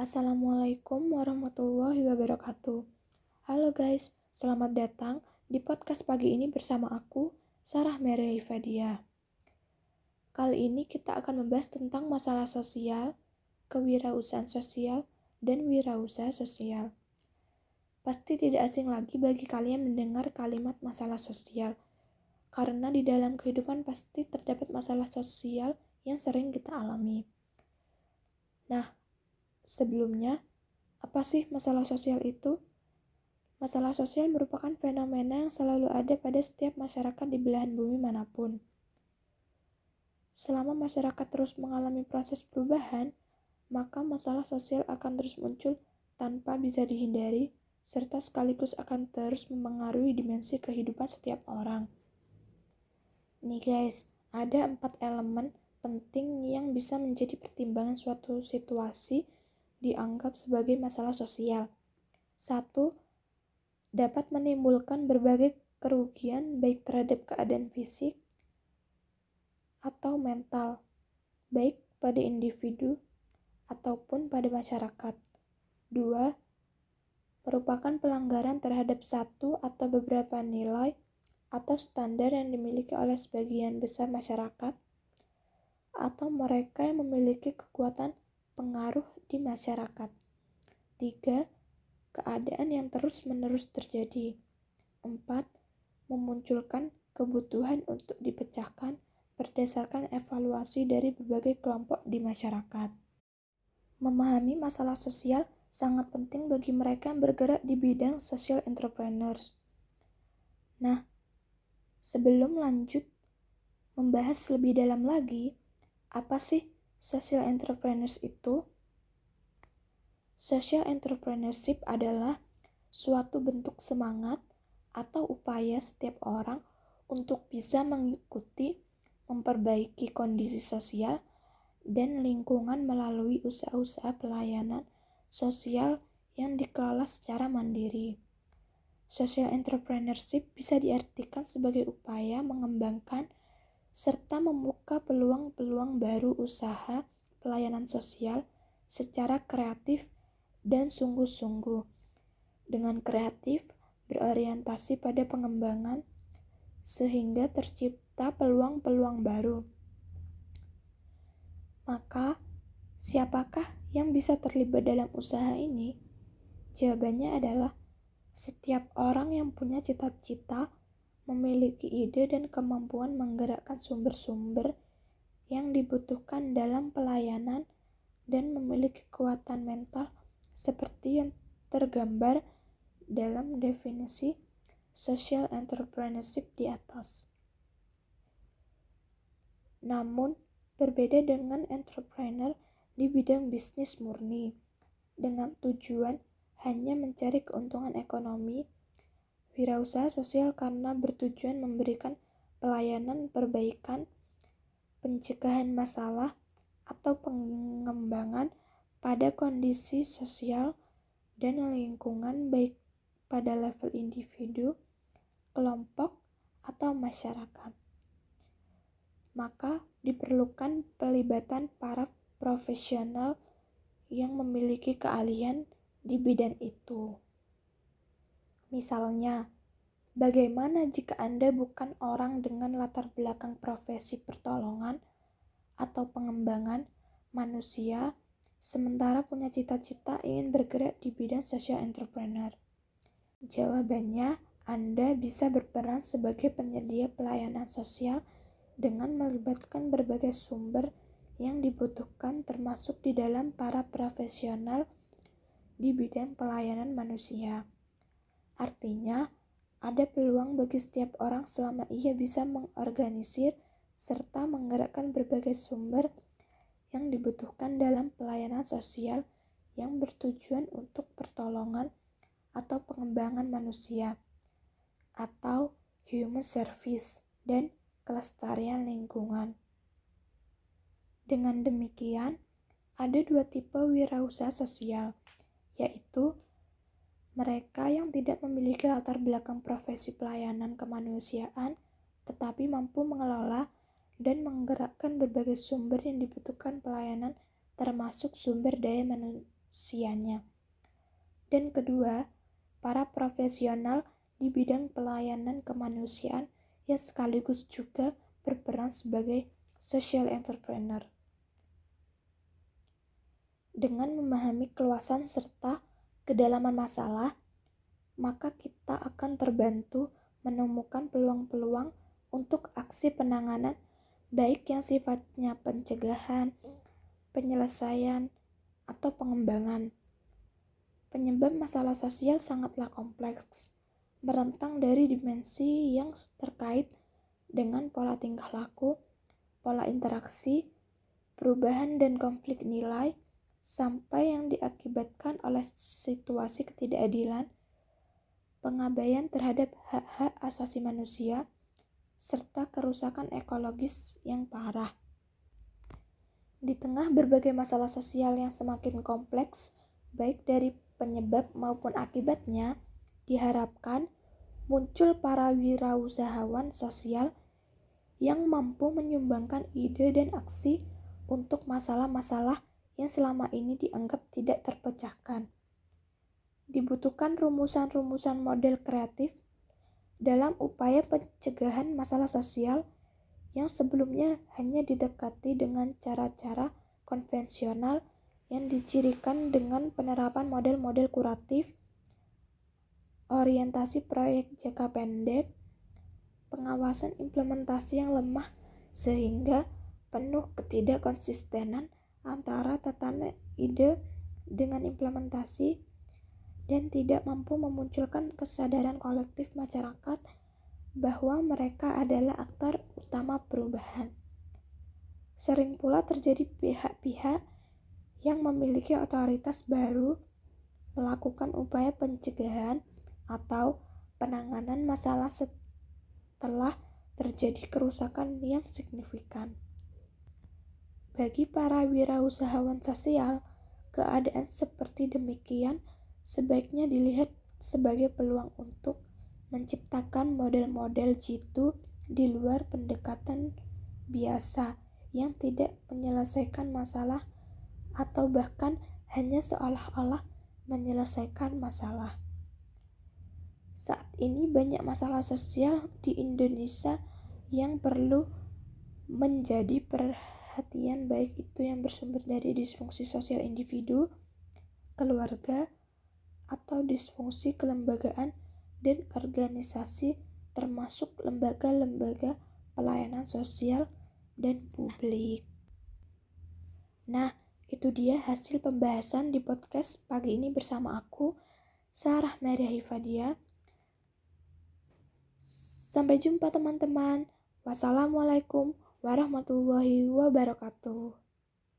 Assalamualaikum warahmatullahi wabarakatuh. Halo guys, selamat datang di podcast pagi ini bersama aku, Sarah Mereh Fadia. Kali ini kita akan membahas tentang masalah sosial, kewirausahaan sosial, dan wirausaha sosial. Pasti tidak asing lagi bagi kalian mendengar kalimat masalah sosial, karena di dalam kehidupan pasti terdapat masalah sosial yang sering kita alami. Nah, Sebelumnya, apa sih masalah sosial itu? Masalah sosial merupakan fenomena yang selalu ada pada setiap masyarakat di belahan bumi mana pun. Selama masyarakat terus mengalami proses perubahan, maka masalah sosial akan terus muncul tanpa bisa dihindari, serta sekaligus akan terus mempengaruhi dimensi kehidupan setiap orang. Nih guys, ada empat elemen penting yang bisa menjadi pertimbangan suatu situasi dianggap sebagai masalah sosial. Satu, dapat menimbulkan berbagai kerugian baik terhadap keadaan fisik atau mental, baik pada individu ataupun pada masyarakat. Dua, merupakan pelanggaran terhadap satu atau beberapa nilai atau standar yang dimiliki oleh sebagian besar masyarakat atau mereka yang memiliki kekuatan pengaruh di masyarakat. Tiga, keadaan yang terus-menerus terjadi. Empat, memunculkan kebutuhan untuk dipecahkan berdasarkan evaluasi dari berbagai kelompok di masyarakat. Memahami masalah sosial sangat penting bagi mereka yang bergerak di bidang social entrepreneur. Nah, sebelum lanjut membahas lebih dalam lagi, apa sih social entrepreneurs itu? Social entrepreneurship adalah suatu bentuk semangat atau upaya setiap orang untuk bisa mengikuti, memperbaiki kondisi sosial dan lingkungan melalui usaha-usaha pelayanan sosial yang dikelola secara mandiri. Social entrepreneurship bisa diartikan sebagai upaya mengembangkan serta membuka peluang-peluang baru usaha pelayanan sosial secara kreatif dan sungguh-sungguh. Dengan kreatif, berorientasi pada pengembangan, sehingga tercipta peluang-peluang baru. Maka, siapakah yang bisa terlibat dalam usaha ini? Jawabannya adalah setiap orang yang punya cita-cita memiliki ide dan kemampuan menggerakkan sumber-sumber yang dibutuhkan dalam pelayanan dan memiliki kekuatan mental seperti yang tergambar dalam definisi social entrepreneurship di atas. Namun, berbeda dengan entrepreneur di bidang bisnis murni, dengan tujuan hanya mencari keuntungan ekonomi Wirausaha sosial karena bertujuan memberikan pelayanan perbaikan, pencegahan masalah, atau pengembangan pada kondisi sosial dan lingkungan baik pada level individu, kelompok, atau masyarakat. Maka diperlukan pelibatan para profesional yang memiliki keahlian di bidang itu. Misalnya, bagaimana jika Anda bukan orang dengan latar belakang profesi pertolongan atau pengembangan manusia, sementara punya cita-cita ingin bergerak di bidang social entrepreneur? Jawabannya, Anda bisa berperan sebagai penyedia pelayanan sosial dengan melibatkan berbagai sumber yang dibutuhkan termasuk di dalam para profesional di bidang pelayanan manusia. Artinya, ada peluang bagi setiap orang selama ia bisa mengorganisir serta menggerakkan berbagai sumber yang dibutuhkan dalam pelayanan sosial yang bertujuan untuk pertolongan atau pengembangan manusia atau human service dan kelestarian lingkungan. Dengan demikian, ada dua tipe wirausaha sosial, yaitu mereka yang tidak memiliki latar belakang profesi pelayanan kemanusiaan, tetapi mampu mengelola dan menggerakkan berbagai sumber yang dibutuhkan pelayanan, termasuk sumber daya manusianya. Dan kedua, para profesional di bidang pelayanan kemanusiaan yang sekaligus juga berperan sebagai social entrepreneur. Dengan memahami keluasan serta kedalaman masalah, maka kita akan terbantu menemukan peluang-peluang untuk aksi penanganan baik yang sifatnya pencegahan, penyelesaian, atau pengembangan. Penyebab masalah sosial sangatlah kompleks, merentang dari dimensi yang terkait dengan pola tingkah laku, pola interaksi, perubahan dan konflik nilai, sampai yang diakibatkan oleh situasi ketidakadilan, pengabaian terhadap hak-hak asasi manusia, serta kerusakan ekologis yang parah. Di tengah berbagai masalah sosial yang semakin kompleks, baik dari penyebab maupun akibatnya, diharapkan muncul para wirausahawan sosial yang mampu menyumbangkan ide dan aksi untuk masalah-masalah yang selama ini dianggap tidak terpecahkan. Dibutuhkan rumusan-rumusan model kreatif dalam upaya pencegahan masalah sosial yang sebelumnya hanya didekati dengan cara-cara konvensional yang dicirikan dengan penerapan model-model kuratif, orientasi proyek jangka pendek, pengawasan implementasi yang lemah sehingga penuh ketidakkonsistenan antara tatanan ide dengan implementasi dan tidak mampu memunculkan kesadaran kolektif masyarakat bahwa mereka adalah aktor utama perubahan. Sering pula terjadi pihak-pihak yang memiliki otoritas baru melakukan upaya pencegahan atau penanganan masalah setelah terjadi kerusakan yang signifikan. Bagi para wirausahawan sosial, keadaan seperti demikian sebaiknya dilihat sebagai peluang untuk menciptakan model-model jitu di luar pendekatan biasa yang tidak menyelesaikan masalah atau bahkan hanya seolah-olah menyelesaikan masalah. Saat ini banyak masalah sosial di Indonesia yang perlu menjadi perhatian baik itu yang bersumber dari disfungsi sosial individu, keluarga, atau disfungsi kelembagaan dan organisasi termasuk lembaga-lembaga pelayanan sosial dan publik. Nah, itu dia hasil pembahasan di podcast pagi ini bersama aku, Sarah Maria Hifadia. Sampai jumpa teman-teman. Wassalamualaikum warahmatullahi wabarakatuh.